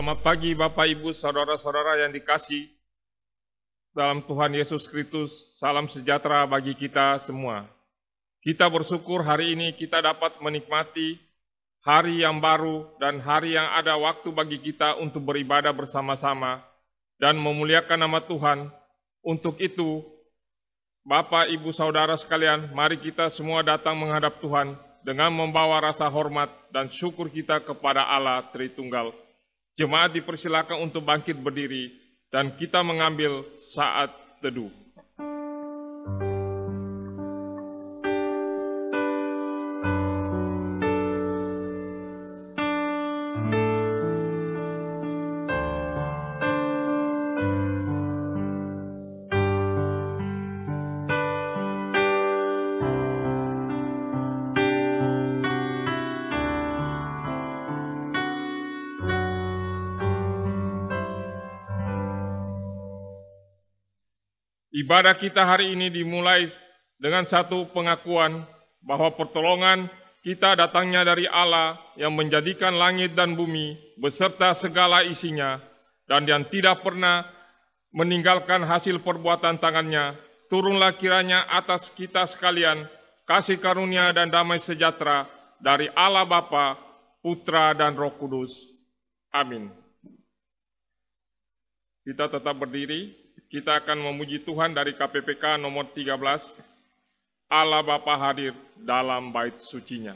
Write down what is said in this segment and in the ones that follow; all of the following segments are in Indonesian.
Selamat pagi Bapak Ibu Saudara-saudara yang dikasih dalam Tuhan Yesus Kristus. Salam sejahtera bagi kita semua. Kita bersyukur hari ini kita dapat menikmati hari yang baru dan hari yang ada waktu bagi kita untuk beribadah bersama-sama dan memuliakan nama Tuhan. Untuk itu, Bapak, Ibu, Saudara sekalian, mari kita semua datang menghadap Tuhan dengan membawa rasa hormat dan syukur kita kepada Allah Tritunggal. Jemaat dipersilakan untuk bangkit berdiri dan kita mengambil saat teduh. Ibadah kita hari ini dimulai dengan satu pengakuan bahwa pertolongan kita datangnya dari Allah yang menjadikan langit dan bumi beserta segala isinya dan yang tidak pernah meninggalkan hasil perbuatan tangannya. Turunlah kiranya atas kita sekalian kasih karunia dan damai sejahtera dari Allah Bapa, Putra dan Roh Kudus. Amin. Kita tetap berdiri. Kita akan memuji Tuhan dari KPPK nomor 13, Allah Bapa hadir dalam bait sucinya.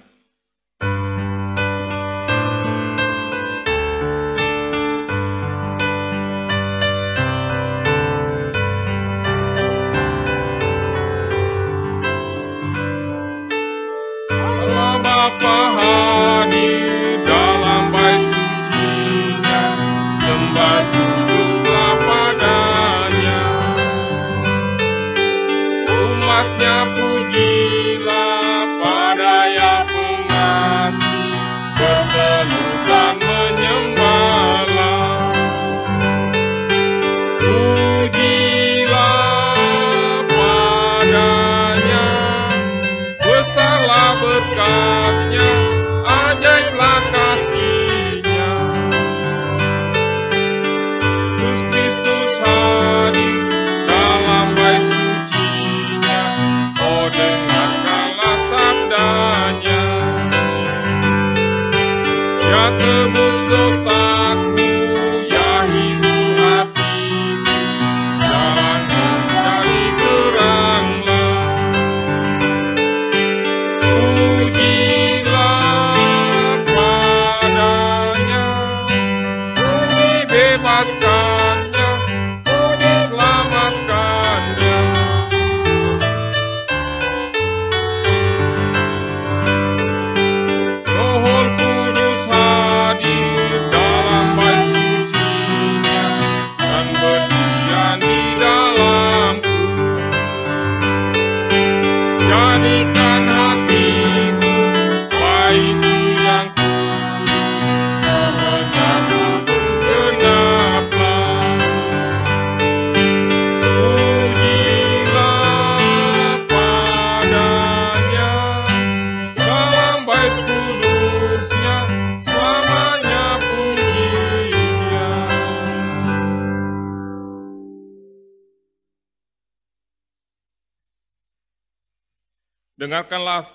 Dengarkanlah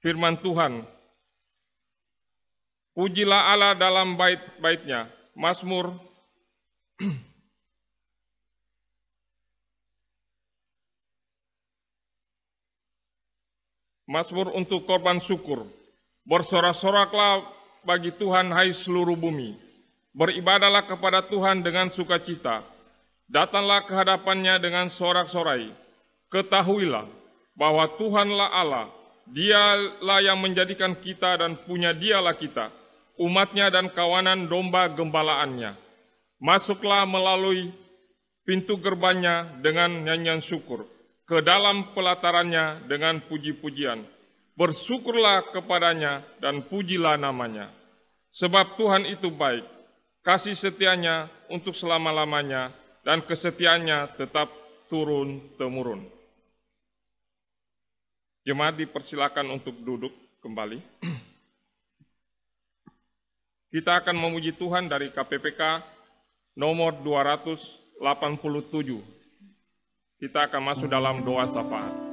firman Tuhan. Pujilah Allah dalam bait-baitnya. Mazmur Mazmur untuk korban syukur. Bersorak-soraklah bagi Tuhan hai seluruh bumi. Beribadahlah kepada Tuhan dengan sukacita. Datanglah ke hadapannya dengan sorak-sorai. Ketahuilah bahwa Tuhanlah Allah, dialah yang menjadikan kita dan punya dialah kita, umatnya dan kawanan domba gembalaannya. Masuklah melalui pintu gerbangnya dengan nyanyian syukur, ke dalam pelatarannya dengan puji-pujian. Bersyukurlah kepadanya dan pujilah namanya. Sebab Tuhan itu baik, kasih setianya untuk selama-lamanya, dan kesetiaannya tetap turun-temurun. Jemaat dipersilakan untuk duduk kembali. Kita akan memuji Tuhan dari KPPK nomor 287. Kita akan masuk dalam doa syafaat.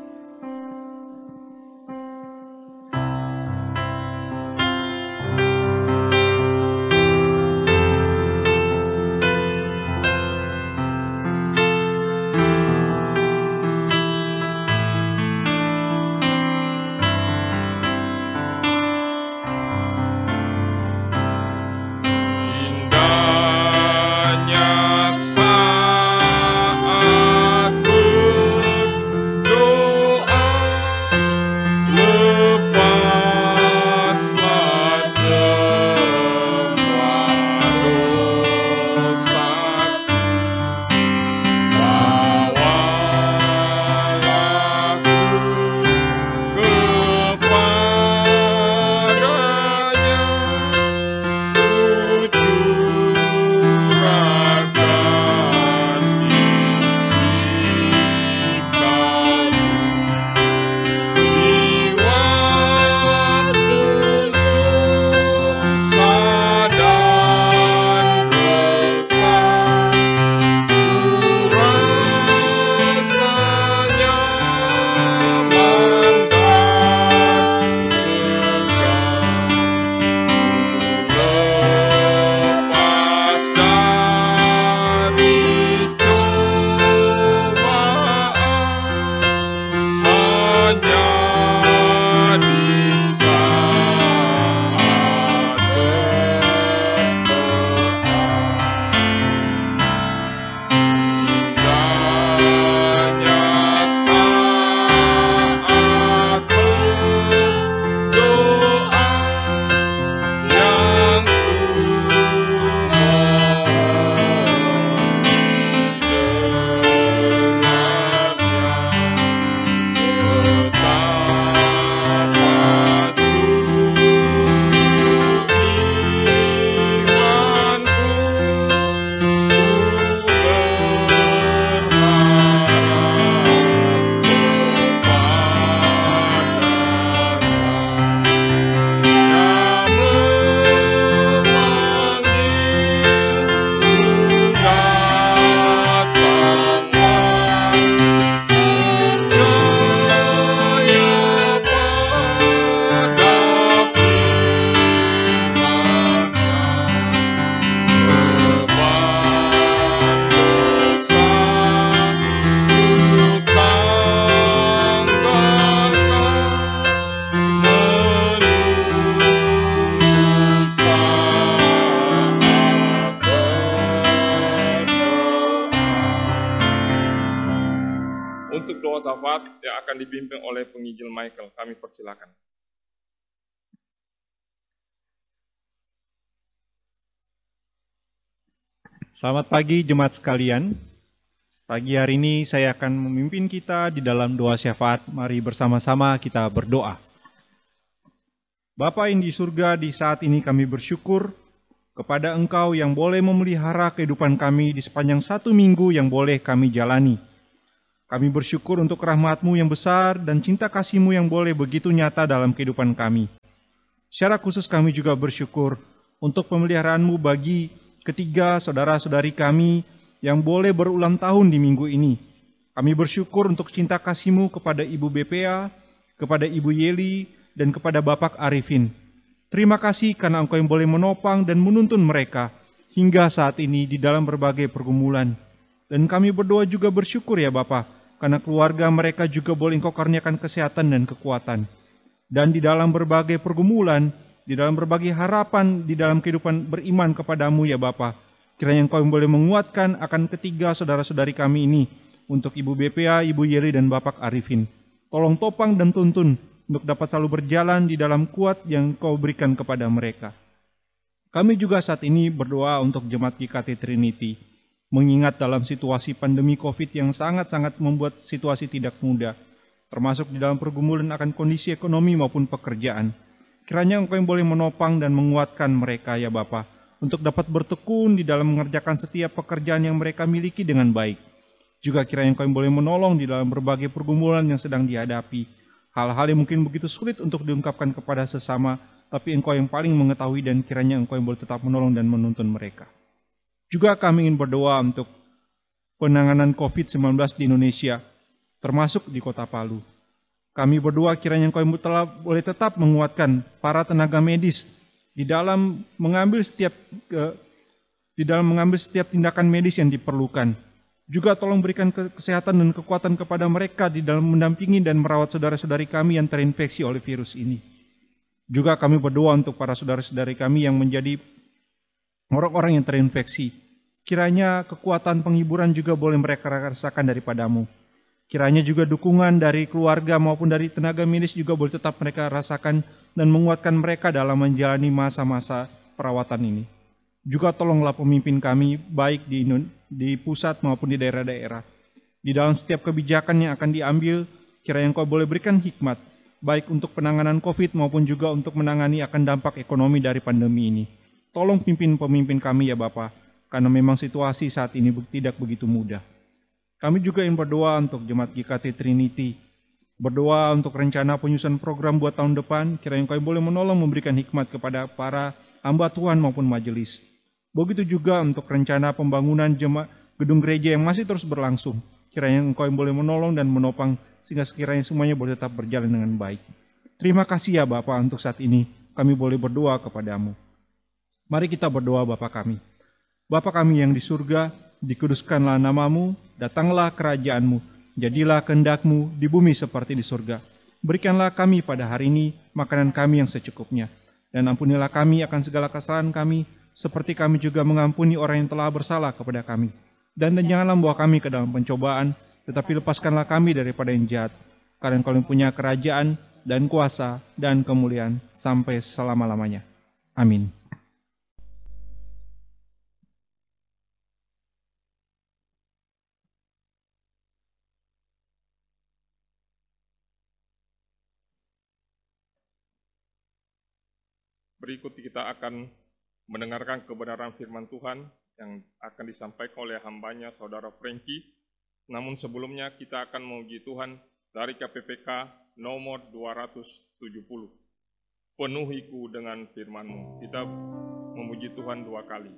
Silakan. Selamat pagi jemaat sekalian. Pagi hari ini saya akan memimpin kita di dalam doa syafaat. Mari bersama-sama kita berdoa. Bapa yang di surga, di saat ini kami bersyukur kepada Engkau yang boleh memelihara kehidupan kami di sepanjang satu minggu yang boleh kami jalani. Kami bersyukur untuk rahmatmu yang besar dan cinta kasihmu yang boleh begitu nyata dalam kehidupan kami. Secara khusus kami juga bersyukur untuk pemeliharaanmu bagi ketiga saudara-saudari kami yang boleh berulang tahun di minggu ini. Kami bersyukur untuk cinta kasihmu kepada Ibu BPA, kepada Ibu Yeli, dan kepada Bapak Arifin. Terima kasih karena Engkau yang boleh menopang dan menuntun mereka hingga saat ini di dalam berbagai pergumulan. Dan kami berdoa juga bersyukur ya Bapak, karena keluarga mereka juga boleh engkau karuniakan kesehatan dan kekuatan. Dan di dalam berbagai pergumulan, di dalam berbagai harapan, di dalam kehidupan beriman kepadamu ya Bapa, kiranya engkau boleh menguatkan akan ketiga saudara-saudari kami ini, untuk Ibu BPA, Ibu Yeri, dan Bapak Arifin. Tolong topang dan tuntun untuk dapat selalu berjalan di dalam kuat yang kau berikan kepada mereka. Kami juga saat ini berdoa untuk jemaat GKT Trinity mengingat dalam situasi pandemi COVID yang sangat-sangat membuat situasi tidak mudah, termasuk di dalam pergumulan akan kondisi ekonomi maupun pekerjaan. Kiranya Engkau yang boleh menopang dan menguatkan mereka ya Bapa, untuk dapat bertekun di dalam mengerjakan setiap pekerjaan yang mereka miliki dengan baik. Juga kiranya Engkau yang boleh menolong di dalam berbagai pergumulan yang sedang dihadapi. Hal-hal yang mungkin begitu sulit untuk diungkapkan kepada sesama, tapi Engkau yang paling mengetahui dan kiranya Engkau yang boleh tetap menolong dan menuntun mereka. Juga kami ingin berdoa untuk penanganan COVID-19 di Indonesia, termasuk di kota Palu. Kami berdoa kiranya Engkau telah boleh tetap menguatkan para tenaga medis di dalam mengambil setiap ke, di dalam mengambil setiap tindakan medis yang diperlukan. Juga tolong berikan kesehatan dan kekuatan kepada mereka di dalam mendampingi dan merawat saudara-saudari kami yang terinfeksi oleh virus ini. Juga kami berdoa untuk para saudara-saudari kami yang menjadi orang-orang yang terinfeksi. Kiranya kekuatan penghiburan juga boleh mereka rasakan daripadamu. Kiranya juga dukungan dari keluarga maupun dari tenaga medis juga boleh tetap mereka rasakan dan menguatkan mereka dalam menjalani masa-masa perawatan ini. Juga tolonglah pemimpin kami baik di, di pusat maupun di daerah-daerah. Di dalam setiap kebijakan yang akan diambil, kiranya engkau boleh berikan hikmat, baik untuk penanganan COVID maupun juga untuk menangani akan dampak ekonomi dari pandemi ini. Tolong pimpin pemimpin kami ya Bapak, karena memang situasi saat ini tidak begitu mudah. Kami juga ingin berdoa untuk Jemaat GKT Trinity, berdoa untuk rencana penyusunan program buat tahun depan, kiranya engkau boleh menolong memberikan hikmat kepada para hamba Tuhan maupun majelis. Begitu juga untuk rencana pembangunan jemaat gedung gereja yang masih terus berlangsung. Kiranya engkau yang boleh menolong dan menopang sehingga sekiranya semuanya boleh tetap berjalan dengan baik. Terima kasih ya Bapak untuk saat ini kami boleh berdoa kepadamu. Mari kita berdoa Bapak kami. Bapak kami yang di surga, dikuduskanlah namamu, datanglah kerajaanmu, jadilah kehendakmu di bumi seperti di surga. Berikanlah kami pada hari ini makanan kami yang secukupnya, dan ampunilah kami akan segala kesalahan kami, seperti kami juga mengampuni orang yang telah bersalah kepada kami. Dan, janganlah membawa kami ke dalam pencobaan, tetapi lepaskanlah kami daripada yang jahat. Karena kalian punya kerajaan dan kuasa dan kemuliaan sampai selama-lamanya. Amin. Berikut kita akan mendengarkan kebenaran firman Tuhan yang akan disampaikan oleh hambanya saudara Franky. Namun sebelumnya kita akan memuji Tuhan dari KPPK nomor 270. Penuhiku dengan firman-Mu. Kita memuji Tuhan dua kali.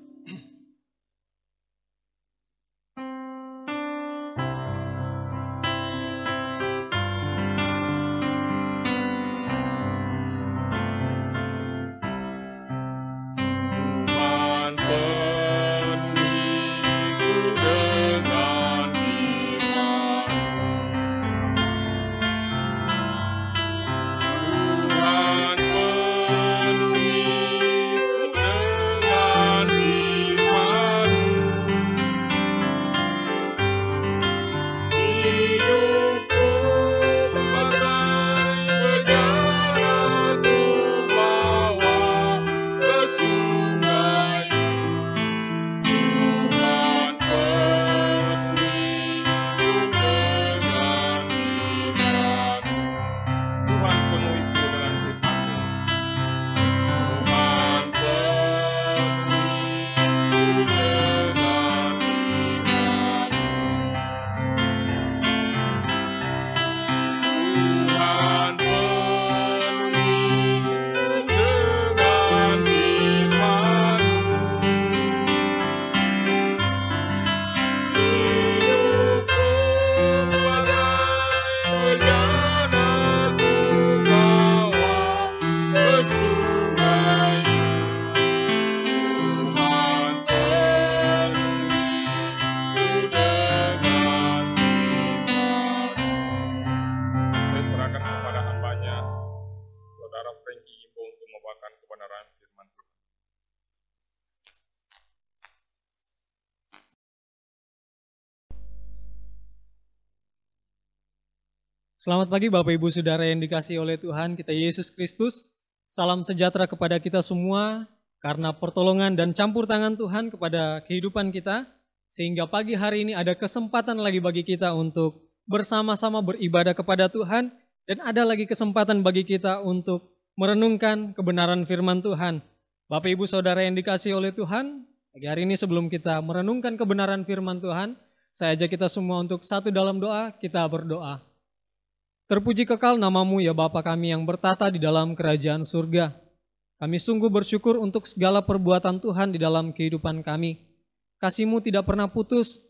Selamat pagi Bapak Ibu Saudara yang dikasih oleh Tuhan kita Yesus Kristus. Salam sejahtera kepada kita semua karena pertolongan dan campur tangan Tuhan kepada kehidupan kita. Sehingga pagi hari ini ada kesempatan lagi bagi kita untuk bersama-sama beribadah kepada Tuhan. Dan ada lagi kesempatan bagi kita untuk merenungkan kebenaran firman Tuhan. Bapak Ibu Saudara yang dikasih oleh Tuhan, pagi hari ini sebelum kita merenungkan kebenaran firman Tuhan, saya ajak kita semua untuk satu dalam doa, kita berdoa. Terpuji kekal namamu ya Bapa kami yang bertata di dalam kerajaan surga. Kami sungguh bersyukur untuk segala perbuatan Tuhan di dalam kehidupan kami. Kasih-Mu tidak pernah putus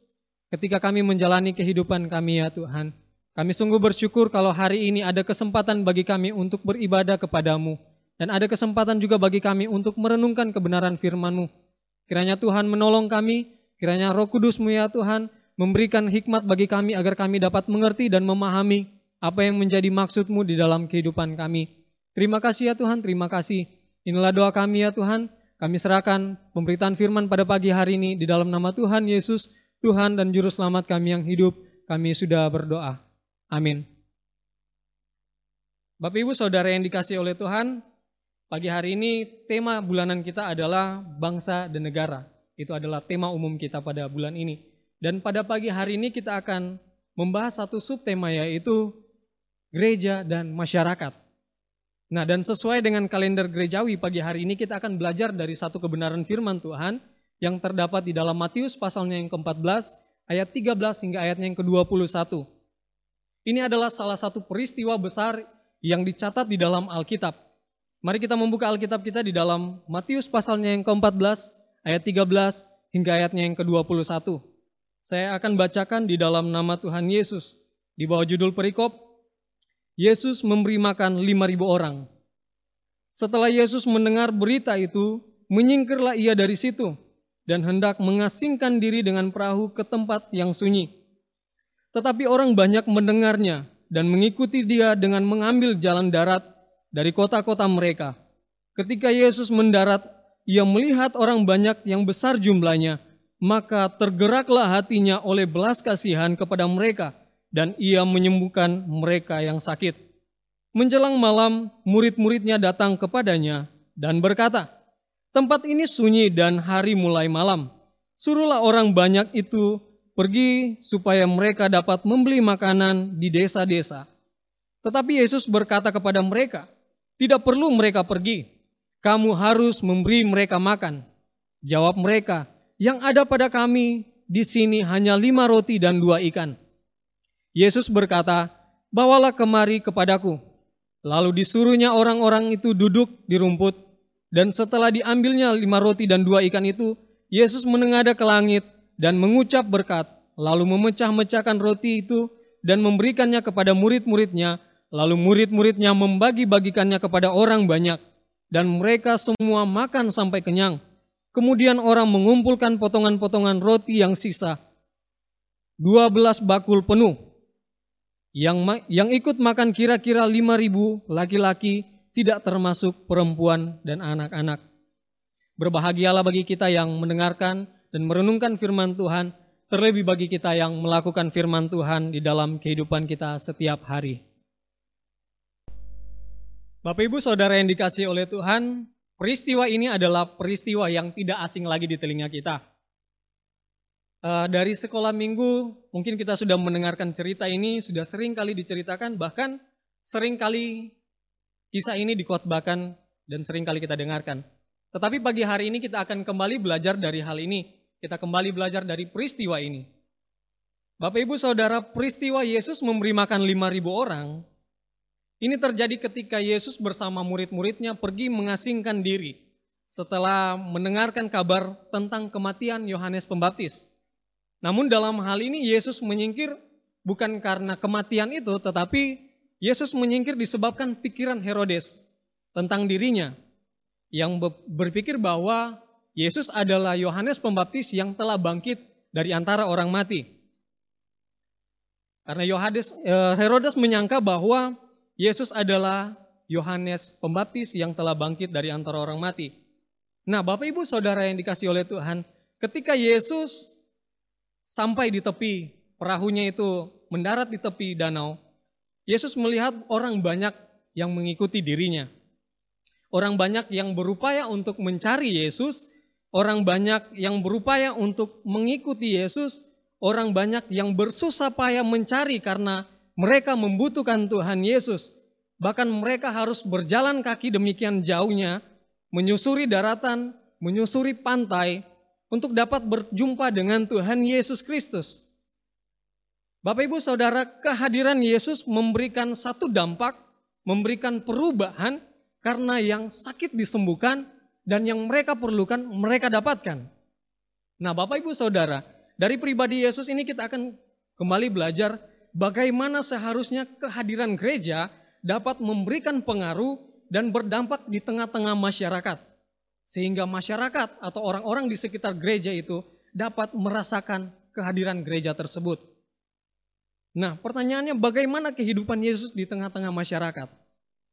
ketika kami menjalani kehidupan kami ya Tuhan. Kami sungguh bersyukur kalau hari ini ada kesempatan bagi kami untuk beribadah kepadamu. Dan ada kesempatan juga bagi kami untuk merenungkan kebenaran firman-Mu. Kiranya Tuhan menolong kami, kiranya roh kudus-Mu ya Tuhan, memberikan hikmat bagi kami agar kami dapat mengerti dan memahami apa yang menjadi maksud-Mu di dalam kehidupan kami. Terima kasih ya Tuhan, terima kasih. Inilah doa kami ya Tuhan. Kami serahkan pemberitaan firman pada pagi hari ini di dalam nama Tuhan Yesus, Tuhan dan Juru Selamat kami yang hidup. Kami sudah berdoa. Amin. Bapak Ibu Saudara yang dikasih oleh Tuhan, pagi hari ini tema bulanan kita adalah bangsa dan negara. Itu adalah tema umum kita pada bulan ini. Dan pada pagi hari ini kita akan membahas satu subtema yaitu gereja dan masyarakat. Nah dan sesuai dengan kalender gerejawi pagi hari ini kita akan belajar dari satu kebenaran firman Tuhan yang terdapat di dalam Matius pasalnya yang ke-14 ayat 13 hingga ayatnya yang ke-21. Ini adalah salah satu peristiwa besar yang dicatat di dalam Alkitab. Mari kita membuka Alkitab kita di dalam Matius pasalnya yang ke-14 ayat 13 hingga ayatnya yang ke-21. Saya akan bacakan di dalam nama Tuhan Yesus. Di bawah judul perikop, Yesus memberi makan 5.000 orang. Setelah Yesus mendengar berita itu, menyingkirlah ia dari situ dan hendak mengasingkan diri dengan perahu ke tempat yang sunyi. Tetapi orang banyak mendengarnya dan mengikuti dia dengan mengambil jalan darat dari kota-kota mereka. Ketika Yesus mendarat, ia melihat orang banyak yang besar jumlahnya, maka tergeraklah hatinya oleh belas kasihan kepada mereka, dan ia menyembuhkan mereka yang sakit. Menjelang malam, murid-muridnya datang kepadanya dan berkata, Tempat ini sunyi dan hari mulai malam. Suruhlah orang banyak itu pergi supaya mereka dapat membeli makanan di desa-desa. Tetapi Yesus berkata kepada mereka, "Tidak perlu mereka pergi, kamu harus memberi mereka makan." Jawab mereka, "Yang ada pada kami di sini hanya lima roti dan dua ikan." Yesus berkata, "Bawalah kemari kepadaku." Lalu disuruhnya orang-orang itu duduk di rumput, dan setelah diambilnya lima roti dan dua ikan itu, Yesus menengadah ke langit dan mengucap berkat, lalu memecah-mecahkan roti itu dan memberikannya kepada murid-muridnya, lalu murid-muridnya membagi-bagikannya kepada orang banyak, dan mereka semua makan sampai kenyang. Kemudian orang mengumpulkan potongan-potongan roti yang sisa, 12 bakul penuh. Yang, yang ikut makan kira-kira 5.000 laki-laki, tidak termasuk perempuan dan anak-anak. Berbahagialah bagi kita yang mendengarkan dan merenungkan firman Tuhan, terlebih bagi kita yang melakukan firman Tuhan di dalam kehidupan kita setiap hari. Bapak Ibu Saudara yang dikasih oleh Tuhan, peristiwa ini adalah peristiwa yang tidak asing lagi di telinga kita. Uh, dari sekolah minggu, mungkin kita sudah mendengarkan cerita ini, sudah sering kali diceritakan, bahkan sering kali kisah ini dikotbahkan dan sering kali kita dengarkan. Tetapi pagi hari ini kita akan kembali belajar dari hal ini. Kita kembali belajar dari peristiwa ini. Bapak Ibu Saudara, peristiwa Yesus memberi makan 5.000 orang, ini terjadi ketika Yesus bersama murid-muridnya pergi mengasingkan diri setelah mendengarkan kabar tentang kematian Yohanes Pembaptis. Namun dalam hal ini Yesus menyingkir bukan karena kematian itu, tetapi Yesus menyingkir disebabkan pikiran Herodes tentang dirinya yang berpikir bahwa Yesus adalah Yohanes Pembaptis yang telah bangkit dari antara orang mati. Karena Yohanes, eh, Herodes menyangka bahwa Yesus adalah Yohanes Pembaptis yang telah bangkit dari antara orang mati. Nah, Bapak Ibu Saudara yang dikasih oleh Tuhan, ketika Yesus sampai di tepi perahunya itu mendarat di tepi danau, Yesus melihat orang banyak yang mengikuti dirinya. Orang banyak yang berupaya untuk mencari Yesus, orang banyak yang berupaya untuk mengikuti Yesus, orang banyak yang bersusah payah mencari karena mereka membutuhkan Tuhan Yesus. Bahkan mereka harus berjalan kaki demikian jauhnya, menyusuri daratan, menyusuri pantai, untuk dapat berjumpa dengan Tuhan Yesus Kristus. Bapak Ibu Saudara, kehadiran Yesus memberikan satu dampak, memberikan perubahan karena yang sakit disembuhkan dan yang mereka perlukan mereka dapatkan. Nah, Bapak Ibu Saudara, dari pribadi Yesus ini kita akan kembali belajar bagaimana seharusnya kehadiran gereja dapat memberikan pengaruh dan berdampak di tengah-tengah masyarakat. Sehingga masyarakat atau orang-orang di sekitar gereja itu dapat merasakan kehadiran gereja tersebut. Nah, pertanyaannya bagaimana kehidupan Yesus di tengah-tengah masyarakat?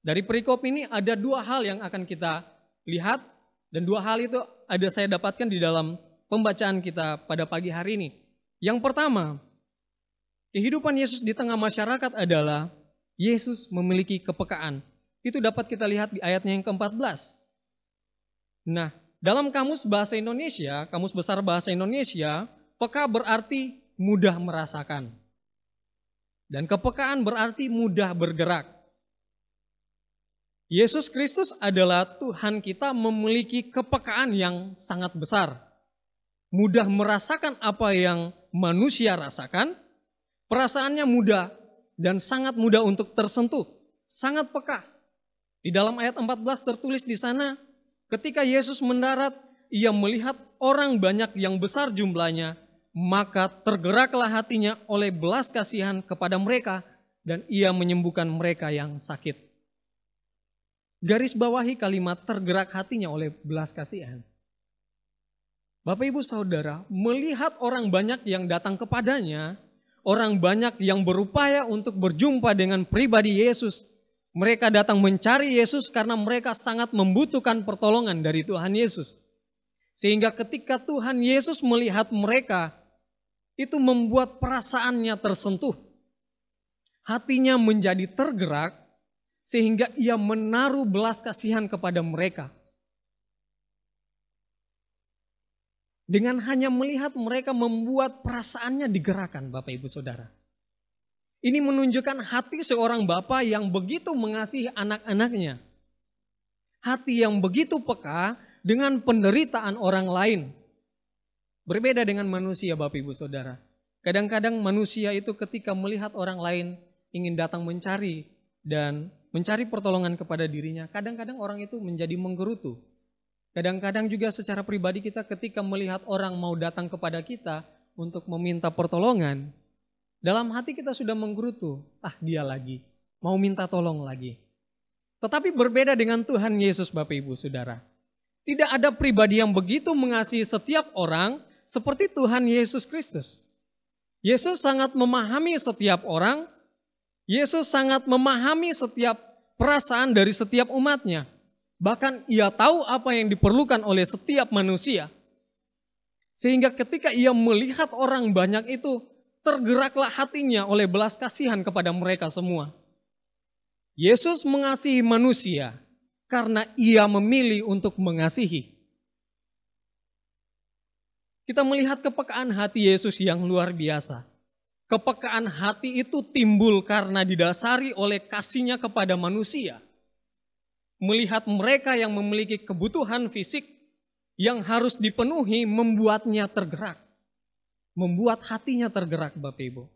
Dari perikop ini ada dua hal yang akan kita lihat dan dua hal itu ada saya dapatkan di dalam pembacaan kita pada pagi hari ini. Yang pertama, kehidupan Yesus di tengah masyarakat adalah Yesus memiliki kepekaan. Itu dapat kita lihat di ayatnya yang ke-14. Nah, dalam kamus bahasa Indonesia, kamus besar bahasa Indonesia, peka berarti mudah merasakan. Dan kepekaan berarti mudah bergerak. Yesus Kristus adalah Tuhan kita memiliki kepekaan yang sangat besar. Mudah merasakan apa yang manusia rasakan, perasaannya mudah dan sangat mudah untuk tersentuh, sangat peka. Di dalam ayat 14 tertulis di sana, ketika Yesus mendarat, ia melihat orang banyak yang besar jumlahnya, maka tergeraklah hatinya oleh belas kasihan kepada mereka dan ia menyembuhkan mereka yang sakit. Garis bawahi kalimat tergerak hatinya oleh belas kasihan. Bapak ibu saudara, melihat orang banyak yang datang kepadanya, orang banyak yang berupaya untuk berjumpa dengan pribadi Yesus. Mereka datang mencari Yesus karena mereka sangat membutuhkan pertolongan dari Tuhan Yesus. Sehingga ketika Tuhan Yesus melihat mereka, itu membuat perasaannya tersentuh. Hatinya menjadi tergerak sehingga ia menaruh belas kasihan kepada mereka. Dengan hanya melihat mereka membuat perasaannya digerakkan Bapak Ibu Saudara. Ini menunjukkan hati seorang bapak yang begitu mengasihi anak-anaknya. Hati yang begitu peka dengan penderitaan orang lain. Berbeda dengan manusia Bapak Ibu Saudara. Kadang-kadang manusia itu ketika melihat orang lain ingin datang mencari dan mencari pertolongan kepada dirinya, kadang-kadang orang itu menjadi menggerutu. Kadang-kadang juga secara pribadi kita ketika melihat orang mau datang kepada kita untuk meminta pertolongan, dalam hati kita sudah menggerutu, ah dia lagi, mau minta tolong lagi. Tetapi berbeda dengan Tuhan Yesus Bapak Ibu Saudara. Tidak ada pribadi yang begitu mengasihi setiap orang seperti Tuhan Yesus Kristus. Yesus sangat memahami setiap orang, Yesus sangat memahami setiap perasaan dari setiap umatnya. Bahkan ia tahu apa yang diperlukan oleh setiap manusia. Sehingga ketika ia melihat orang banyak itu, tergeraklah hatinya oleh belas kasihan kepada mereka semua. Yesus mengasihi manusia karena ia memilih untuk mengasihi. Kita melihat kepekaan hati Yesus yang luar biasa. Kepekaan hati itu timbul karena didasari oleh kasihnya kepada manusia. Melihat mereka yang memiliki kebutuhan fisik yang harus dipenuhi membuatnya tergerak. Membuat hatinya tergerak Bapak Ibu.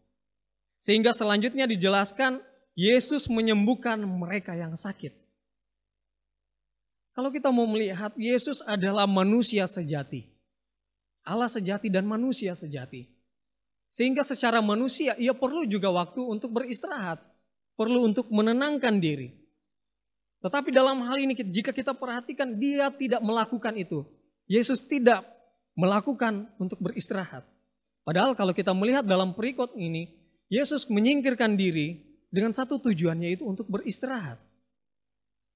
Sehingga selanjutnya dijelaskan Yesus menyembuhkan mereka yang sakit. Kalau kita mau melihat Yesus adalah manusia sejati. Allah sejati dan manusia sejati. Sehingga secara manusia ia perlu juga waktu untuk beristirahat. Perlu untuk menenangkan diri. Tetapi dalam hal ini jika kita perhatikan dia tidak melakukan itu. Yesus tidak melakukan untuk beristirahat. Padahal kalau kita melihat dalam perikot ini, Yesus menyingkirkan diri dengan satu tujuan yaitu untuk beristirahat.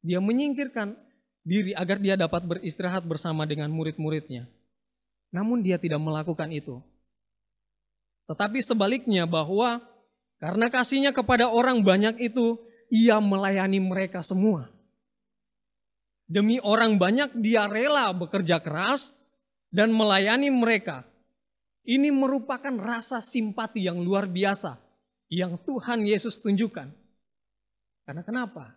Dia menyingkirkan diri agar dia dapat beristirahat bersama dengan murid-muridnya. Namun dia tidak melakukan itu. Tetapi sebaliknya bahwa karena kasihnya kepada orang banyak itu, ia melayani mereka semua. Demi orang banyak dia rela bekerja keras dan melayani mereka. Ini merupakan rasa simpati yang luar biasa yang Tuhan Yesus tunjukkan. Karena kenapa?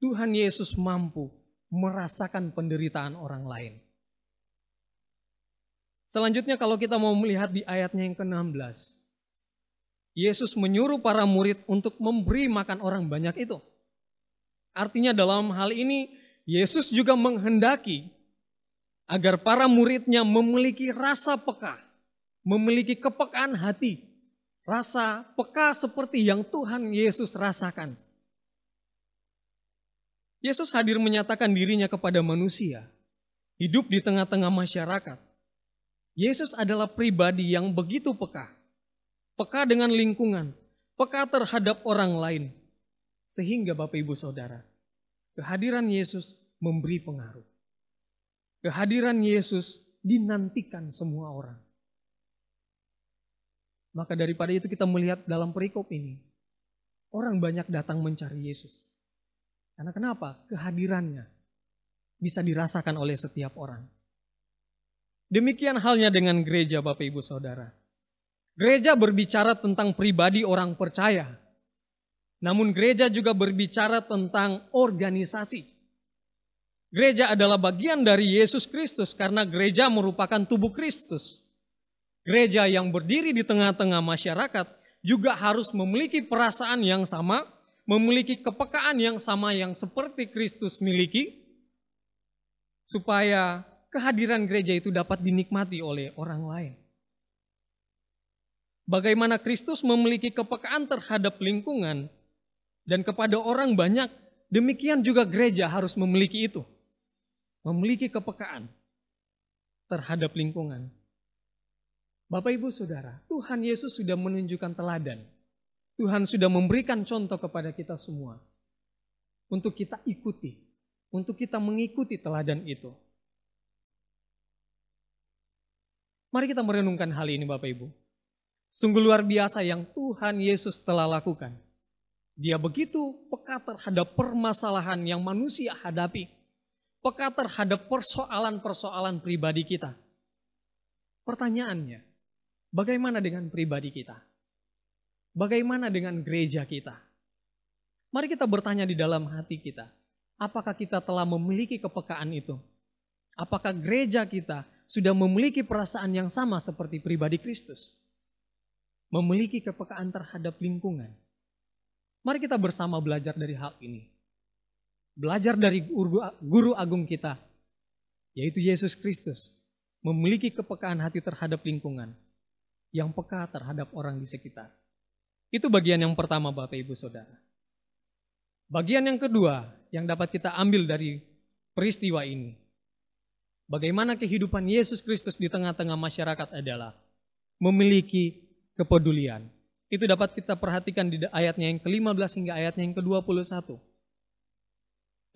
Tuhan Yesus mampu merasakan penderitaan orang lain. Selanjutnya kalau kita mau melihat di ayatnya yang ke-16. Yesus menyuruh para murid untuk memberi makan orang banyak itu. Artinya dalam hal ini Yesus juga menghendaki agar para muridnya memiliki rasa peka, memiliki kepekaan hati, rasa peka seperti yang Tuhan Yesus rasakan. Yesus hadir menyatakan dirinya kepada manusia, hidup di tengah-tengah masyarakat. Yesus adalah pribadi yang begitu peka, peka dengan lingkungan, peka terhadap orang lain, sehingga Bapak Ibu Saudara, kehadiran Yesus memberi pengaruh. Kehadiran Yesus dinantikan semua orang. Maka daripada itu kita melihat dalam perikop ini, orang banyak datang mencari Yesus. Karena kenapa? Kehadirannya bisa dirasakan oleh setiap orang. Demikian halnya dengan gereja Bapak Ibu Saudara. Gereja berbicara tentang pribadi orang percaya. Namun gereja juga berbicara tentang organisasi. Gereja adalah bagian dari Yesus Kristus karena gereja merupakan tubuh Kristus. Gereja yang berdiri di tengah-tengah masyarakat juga harus memiliki perasaan yang sama, memiliki kepekaan yang sama yang seperti Kristus miliki, supaya kehadiran gereja itu dapat dinikmati oleh orang lain. Bagaimana Kristus memiliki kepekaan terhadap lingkungan dan kepada orang banyak, demikian juga gereja harus memiliki itu memiliki kepekaan terhadap lingkungan. Bapak Ibu Saudara, Tuhan Yesus sudah menunjukkan teladan. Tuhan sudah memberikan contoh kepada kita semua. Untuk kita ikuti. Untuk kita mengikuti teladan itu. Mari kita merenungkan hal ini Bapak Ibu. Sungguh luar biasa yang Tuhan Yesus telah lakukan. Dia begitu peka terhadap permasalahan yang manusia hadapi peka terhadap persoalan-persoalan pribadi kita. Pertanyaannya, bagaimana dengan pribadi kita? Bagaimana dengan gereja kita? Mari kita bertanya di dalam hati kita, apakah kita telah memiliki kepekaan itu? Apakah gereja kita sudah memiliki perasaan yang sama seperti pribadi Kristus? Memiliki kepekaan terhadap lingkungan. Mari kita bersama belajar dari hal ini belajar dari guru, agung kita, yaitu Yesus Kristus, memiliki kepekaan hati terhadap lingkungan, yang peka terhadap orang di sekitar. Itu bagian yang pertama Bapak Ibu Saudara. Bagian yang kedua yang dapat kita ambil dari peristiwa ini. Bagaimana kehidupan Yesus Kristus di tengah-tengah masyarakat adalah memiliki kepedulian. Itu dapat kita perhatikan di ayatnya yang ke-15 hingga ayatnya yang ke-21.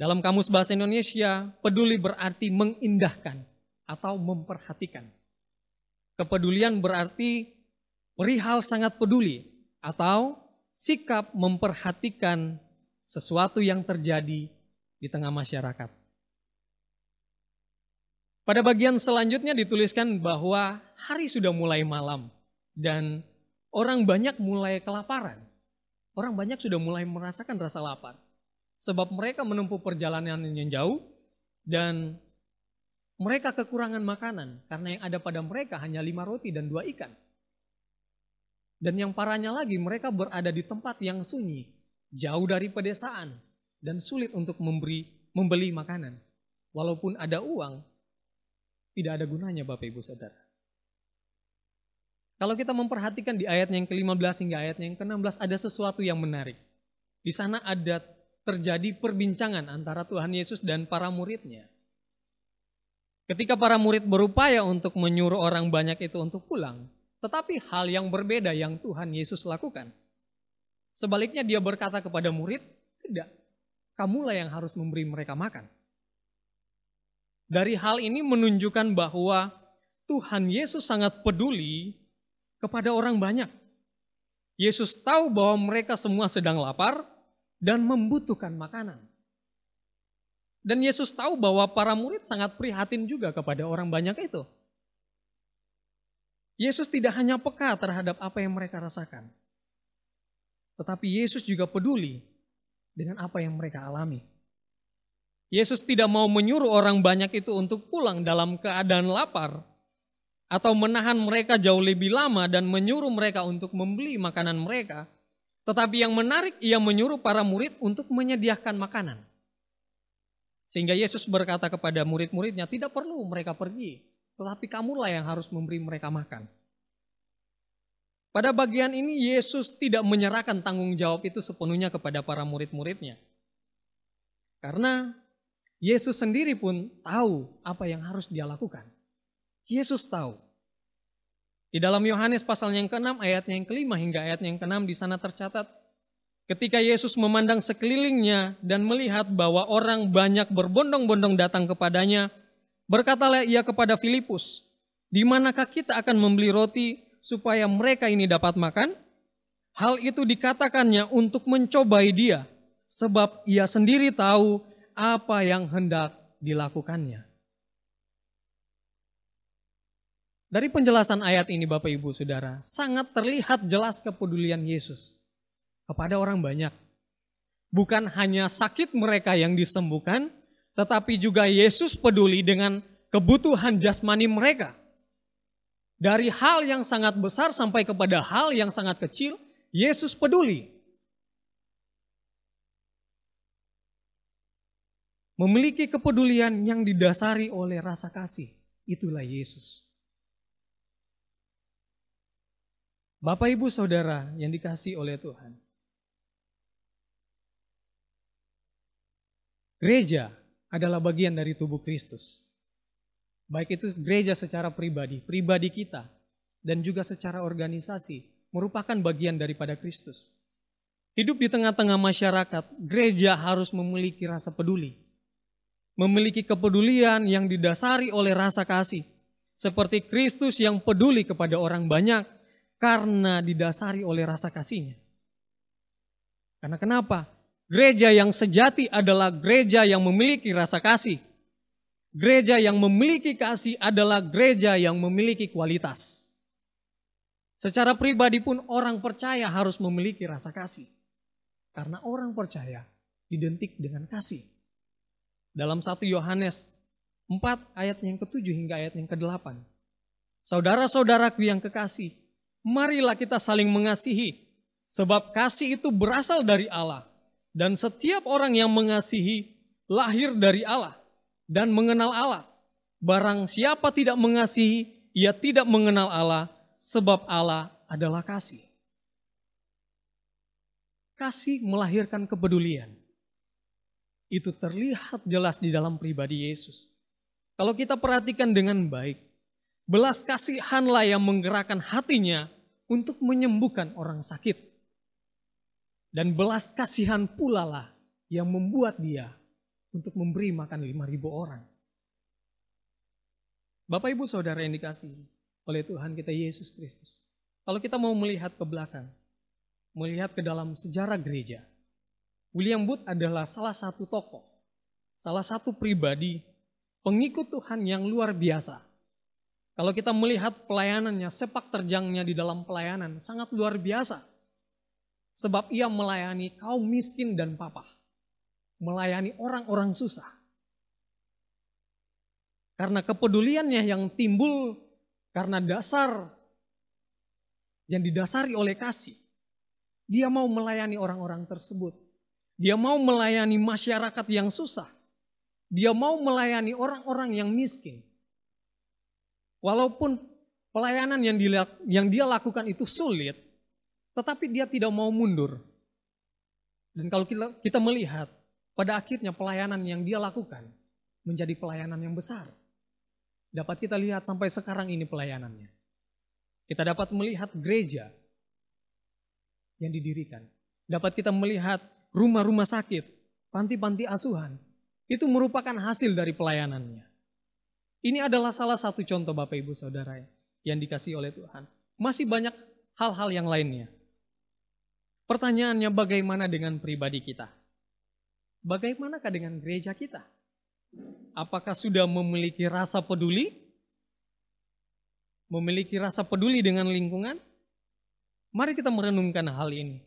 Dalam kamus bahasa Indonesia, peduli berarti mengindahkan atau memperhatikan. Kepedulian berarti perihal sangat peduli atau sikap memperhatikan sesuatu yang terjadi di tengah masyarakat. Pada bagian selanjutnya dituliskan bahwa hari sudah mulai malam dan orang banyak mulai kelaparan. Orang banyak sudah mulai merasakan rasa lapar. Sebab mereka menempuh perjalanan yang jauh dan mereka kekurangan makanan karena yang ada pada mereka hanya lima roti dan dua ikan. Dan yang parahnya lagi mereka berada di tempat yang sunyi, jauh dari pedesaan dan sulit untuk memberi membeli makanan. Walaupun ada uang, tidak ada gunanya Bapak Ibu Saudara. Kalau kita memperhatikan di ayat yang ke-15 hingga ayat yang ke-16 ada sesuatu yang menarik. Di sana ada terjadi perbincangan antara Tuhan Yesus dan para muridnya. Ketika para murid berupaya untuk menyuruh orang banyak itu untuk pulang, tetapi hal yang berbeda yang Tuhan Yesus lakukan. Sebaliknya dia berkata kepada murid, tidak, kamulah yang harus memberi mereka makan. Dari hal ini menunjukkan bahwa Tuhan Yesus sangat peduli kepada orang banyak. Yesus tahu bahwa mereka semua sedang lapar, dan membutuhkan makanan. Dan Yesus tahu bahwa para murid sangat prihatin juga kepada orang banyak itu. Yesus tidak hanya peka terhadap apa yang mereka rasakan, tetapi Yesus juga peduli dengan apa yang mereka alami. Yesus tidak mau menyuruh orang banyak itu untuk pulang dalam keadaan lapar, atau menahan mereka jauh lebih lama dan menyuruh mereka untuk membeli makanan mereka, tetapi yang menarik, ia menyuruh para murid untuk menyediakan makanan. Sehingga Yesus berkata kepada murid-muridnya, tidak perlu mereka pergi, tetapi kamulah yang harus memberi mereka makan. Pada bagian ini Yesus tidak menyerahkan tanggung jawab itu sepenuhnya kepada para murid-muridnya. Karena Yesus sendiri pun tahu apa yang harus dia lakukan. Yesus tahu. Di dalam Yohanes pasal yang ke-6 ayatnya yang kelima hingga ayat yang ke-6 di sana tercatat ketika Yesus memandang sekelilingnya dan melihat bahwa orang banyak berbondong-bondong datang kepadanya, berkatalah ia kepada Filipus, "Di manakah kita akan membeli roti supaya mereka ini dapat makan? Hal itu dikatakannya untuk mencobai dia, sebab ia sendiri tahu apa yang hendak dilakukannya. Dari penjelasan ayat ini Bapak Ibu Saudara, sangat terlihat jelas kepedulian Yesus kepada orang banyak. Bukan hanya sakit mereka yang disembuhkan, tetapi juga Yesus peduli dengan kebutuhan jasmani mereka. Dari hal yang sangat besar sampai kepada hal yang sangat kecil, Yesus peduli. Memiliki kepedulian yang didasari oleh rasa kasih. Itulah Yesus. Bapak, ibu, saudara yang dikasih oleh Tuhan, gereja adalah bagian dari tubuh Kristus. Baik itu gereja secara pribadi, pribadi kita, dan juga secara organisasi, merupakan bagian daripada Kristus. Hidup di tengah-tengah masyarakat, gereja harus memiliki rasa peduli. Memiliki kepedulian yang didasari oleh rasa kasih. Seperti Kristus yang peduli kepada orang banyak karena didasari oleh rasa kasihnya. Karena kenapa? Gereja yang sejati adalah gereja yang memiliki rasa kasih Gereja yang memiliki kasih adalah gereja yang memiliki kualitas. Secara pribadi pun orang percaya harus memiliki rasa kasih. Karena orang percaya identik dengan kasih. Dalam 1 Yohanes 4 ayat yang ke-7 hingga ayat yang ke-8. Saudara-saudaraku yang kekasih, marilah kita saling mengasihi. Sebab kasih itu berasal dari Allah. Dan setiap orang yang mengasihi lahir dari Allah dan mengenal Allah. Barang siapa tidak mengasihi, ia tidak mengenal Allah, sebab Allah adalah kasih. Kasih melahirkan kepedulian. Itu terlihat jelas di dalam pribadi Yesus. Kalau kita perhatikan dengan baik, belas kasihanlah yang menggerakkan hatinya untuk menyembuhkan orang sakit. Dan belas kasihan pula lah yang membuat dia untuk memberi makan 5.000 orang. Bapak Ibu Saudara yang dikasih oleh Tuhan kita Yesus Kristus. Kalau kita mau melihat ke belakang, melihat ke dalam sejarah gereja, William Booth adalah salah satu tokoh, salah satu pribadi pengikut Tuhan yang luar biasa. Kalau kita melihat pelayanannya, sepak terjangnya di dalam pelayanan sangat luar biasa. Sebab ia melayani kaum miskin dan papa melayani orang-orang susah. Karena kepeduliannya yang timbul karena dasar yang didasari oleh kasih. Dia mau melayani orang-orang tersebut. Dia mau melayani masyarakat yang susah. Dia mau melayani orang-orang yang miskin. Walaupun pelayanan yang dia, lakukan itu sulit, tetapi dia tidak mau mundur. Dan kalau kita, kita melihat pada akhirnya pelayanan yang dia lakukan menjadi pelayanan yang besar. Dapat kita lihat sampai sekarang ini pelayanannya. Kita dapat melihat gereja yang didirikan. Dapat kita melihat rumah-rumah sakit, panti-panti asuhan. Itu merupakan hasil dari pelayanannya. Ini adalah salah satu contoh Bapak Ibu Saudara yang dikasih oleh Tuhan. Masih banyak hal-hal yang lainnya. Pertanyaannya bagaimana dengan pribadi kita? Bagaimanakah dengan gereja kita? Apakah sudah memiliki rasa peduli? Memiliki rasa peduli dengan lingkungan? Mari kita merenungkan hal ini.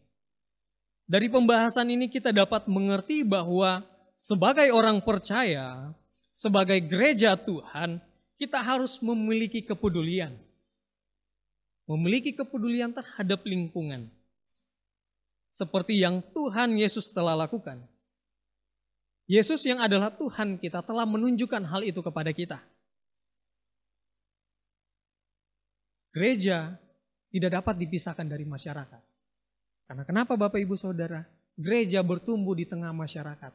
Dari pembahasan ini kita dapat mengerti bahwa sebagai orang percaya, sebagai gereja Tuhan, kita harus memiliki kepedulian. Memiliki kepedulian terhadap lingkungan. Seperti yang Tuhan Yesus telah lakukan. Yesus yang adalah Tuhan kita telah menunjukkan hal itu kepada kita. Gereja tidak dapat dipisahkan dari masyarakat. Karena kenapa Bapak Ibu Saudara? Gereja bertumbuh di tengah masyarakat.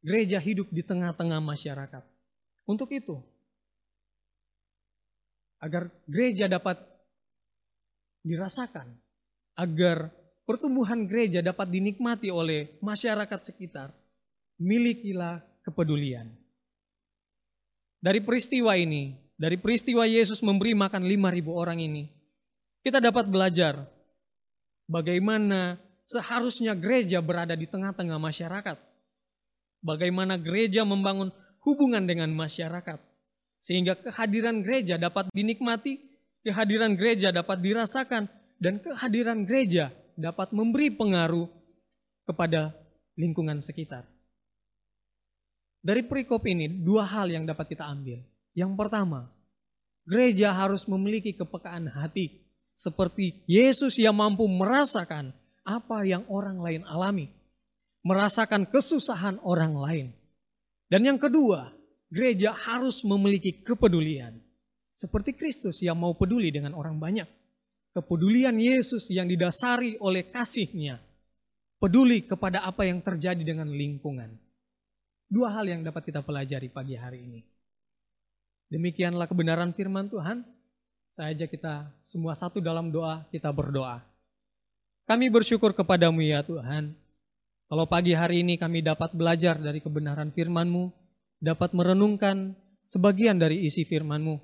Gereja hidup di tengah-tengah masyarakat. Untuk itu, agar gereja dapat dirasakan, agar pertumbuhan gereja dapat dinikmati oleh masyarakat sekitar, milikilah kepedulian. Dari peristiwa ini, dari peristiwa Yesus memberi makan 5.000 orang ini, kita dapat belajar bagaimana seharusnya gereja berada di tengah-tengah masyarakat. Bagaimana gereja membangun hubungan dengan masyarakat. Sehingga kehadiran gereja dapat dinikmati, kehadiran gereja dapat dirasakan, dan kehadiran gereja dapat memberi pengaruh kepada lingkungan sekitar. Dari perikop ini, dua hal yang dapat kita ambil. Yang pertama, gereja harus memiliki kepekaan hati, seperti Yesus yang mampu merasakan apa yang orang lain alami, merasakan kesusahan orang lain. Dan yang kedua, gereja harus memiliki kepedulian. Seperti Kristus yang mau peduli dengan orang banyak. Kepedulian Yesus yang didasari oleh kasihnya. Peduli kepada apa yang terjadi dengan lingkungan. Dua hal yang dapat kita pelajari pagi hari ini. Demikianlah kebenaran firman Tuhan. Saya ajak kita semua satu dalam doa, kita berdoa. Kami bersyukur kepadamu ya Tuhan. Kalau pagi hari ini kami dapat belajar dari kebenaran firman-Mu, dapat merenungkan sebagian dari isi firman-Mu.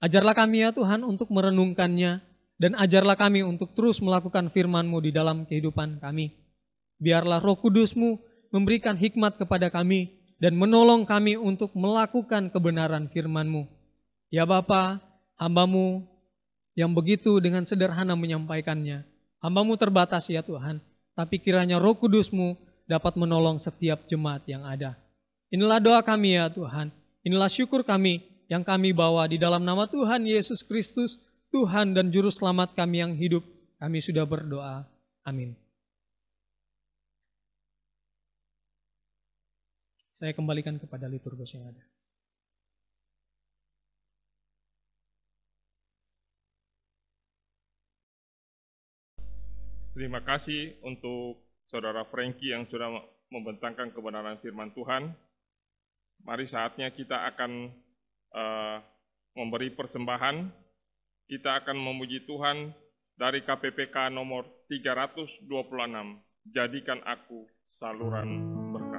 Ajarlah kami ya Tuhan untuk merenungkannya, dan ajarlah kami untuk terus melakukan firman-Mu di dalam kehidupan kami. Biarlah roh kudus-Mu memberikan hikmat kepada kami, dan menolong kami untuk melakukan kebenaran firman-Mu. Ya Bapa, hambamu yang begitu dengan sederhana menyampaikannya, Hambamu terbatas ya Tuhan, tapi kiranya roh kudusmu dapat menolong setiap jemaat yang ada. Inilah doa kami ya Tuhan, inilah syukur kami yang kami bawa di dalam nama Tuhan Yesus Kristus, Tuhan dan Juru Selamat kami yang hidup. Kami sudah berdoa. Amin. Saya kembalikan kepada liturgus yang ada. Terima kasih untuk Saudara Frankie yang sudah membentangkan kebenaran firman Tuhan. Mari saatnya kita akan uh, memberi persembahan. Kita akan memuji Tuhan dari KPPK nomor 326. Jadikan aku saluran berkat.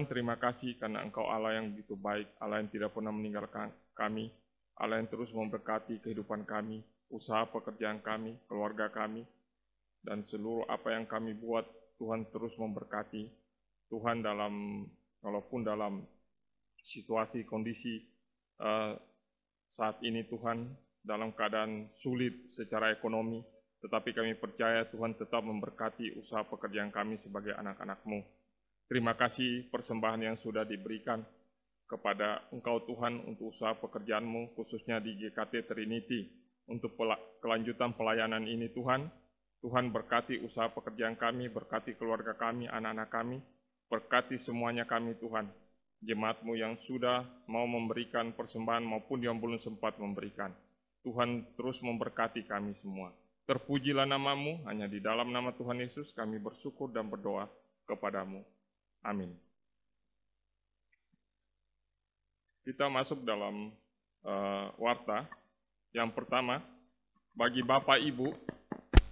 Tuhan, terima kasih karena Engkau Allah yang begitu baik, Allah yang tidak pernah meninggalkan kami, Allah yang terus memberkati kehidupan kami. usaha pekerjaan kami, keluarga kami, dan seluruh apa yang kami buat, Tuhan terus memberkati. Tuhan dalam, walaupun dalam situasi, kondisi uh, saat ini Tuhan dalam keadaan sulit secara ekonomi, tetapi kami percaya Tuhan tetap memberkati usaha pekerjaan kami sebagai anak-anak-Mu. Terima kasih persembahan yang sudah diberikan kepada Engkau Tuhan untuk usaha pekerjaanmu, khususnya di GKT Trinity, untuk kelanjutan pelayanan ini Tuhan. Tuhan berkati usaha pekerjaan kami, berkati keluarga kami, anak-anak kami, berkati semuanya kami Tuhan. Jemaatmu yang sudah mau memberikan persembahan maupun yang belum sempat memberikan. Tuhan terus memberkati kami semua. Terpujilah namamu, hanya di dalam nama Tuhan Yesus kami bersyukur dan berdoa kepadamu. Amin. Kita masuk dalam uh, warta. Yang pertama, bagi Bapak Ibu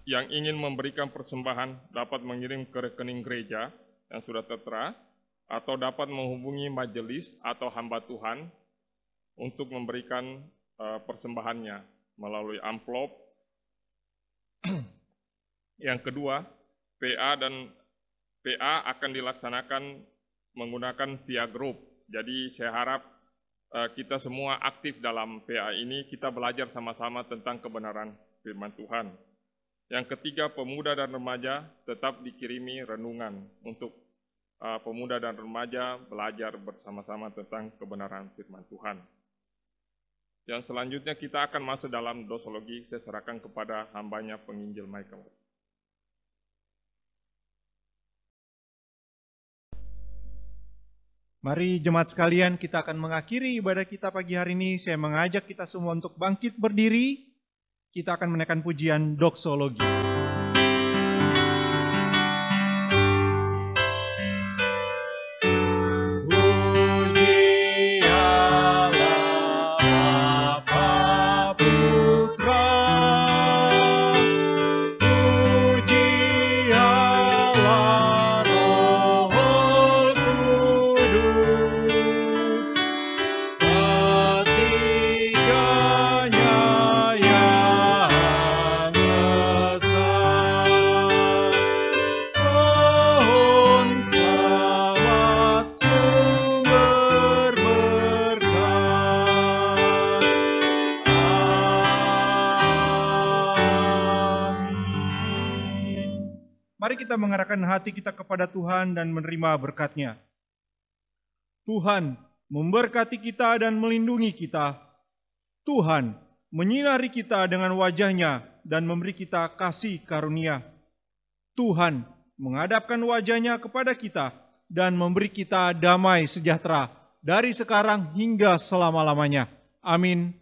yang ingin memberikan persembahan dapat mengirim ke rekening gereja yang sudah tertera, atau dapat menghubungi majelis atau hamba Tuhan untuk memberikan uh, persembahannya melalui amplop. yang kedua, PA dan PA akan dilaksanakan menggunakan via grup. Jadi saya harap Eh, kita semua aktif dalam PA ini, kita belajar sama-sama tentang kebenaran firman Tuhan. Yang ketiga, pemuda dan remaja tetap dikirimi renungan untuk uh, pemuda dan remaja belajar bersama-sama tentang kebenaran firman Tuhan. Yang selanjutnya kita akan masuk dalam dosologi, saya serahkan kepada hambanya penginjil Michael. Mari jemaat sekalian kita akan mengakhiri ibadah kita pagi hari ini. Saya mengajak kita semua untuk bangkit berdiri. Kita akan menaikkan pujian doksologi. Hati kita kepada Tuhan dan menerima berkatnya. Tuhan memberkati kita dan melindungi kita. Tuhan menyinari kita dengan wajahnya dan memberi kita kasih karunia. Tuhan menghadapkan wajahnya kepada kita dan memberi kita damai sejahtera dari sekarang hingga selama-lamanya. Amin.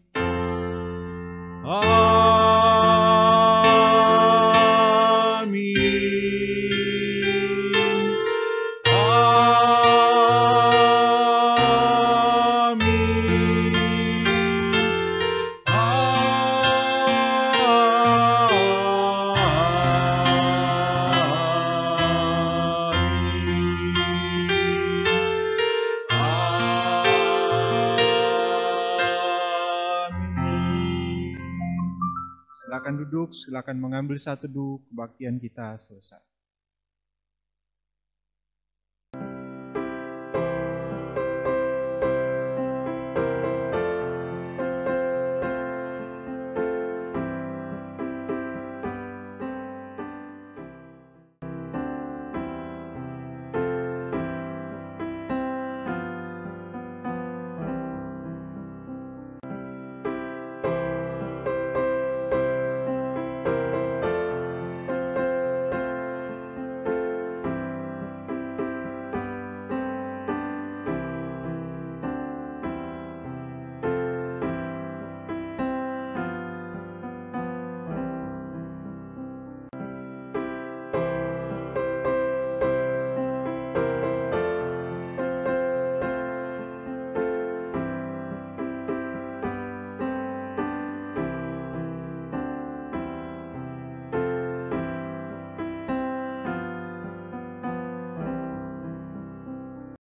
Duduk, silakan mengambil satu duduk, kebaktian kita selesai.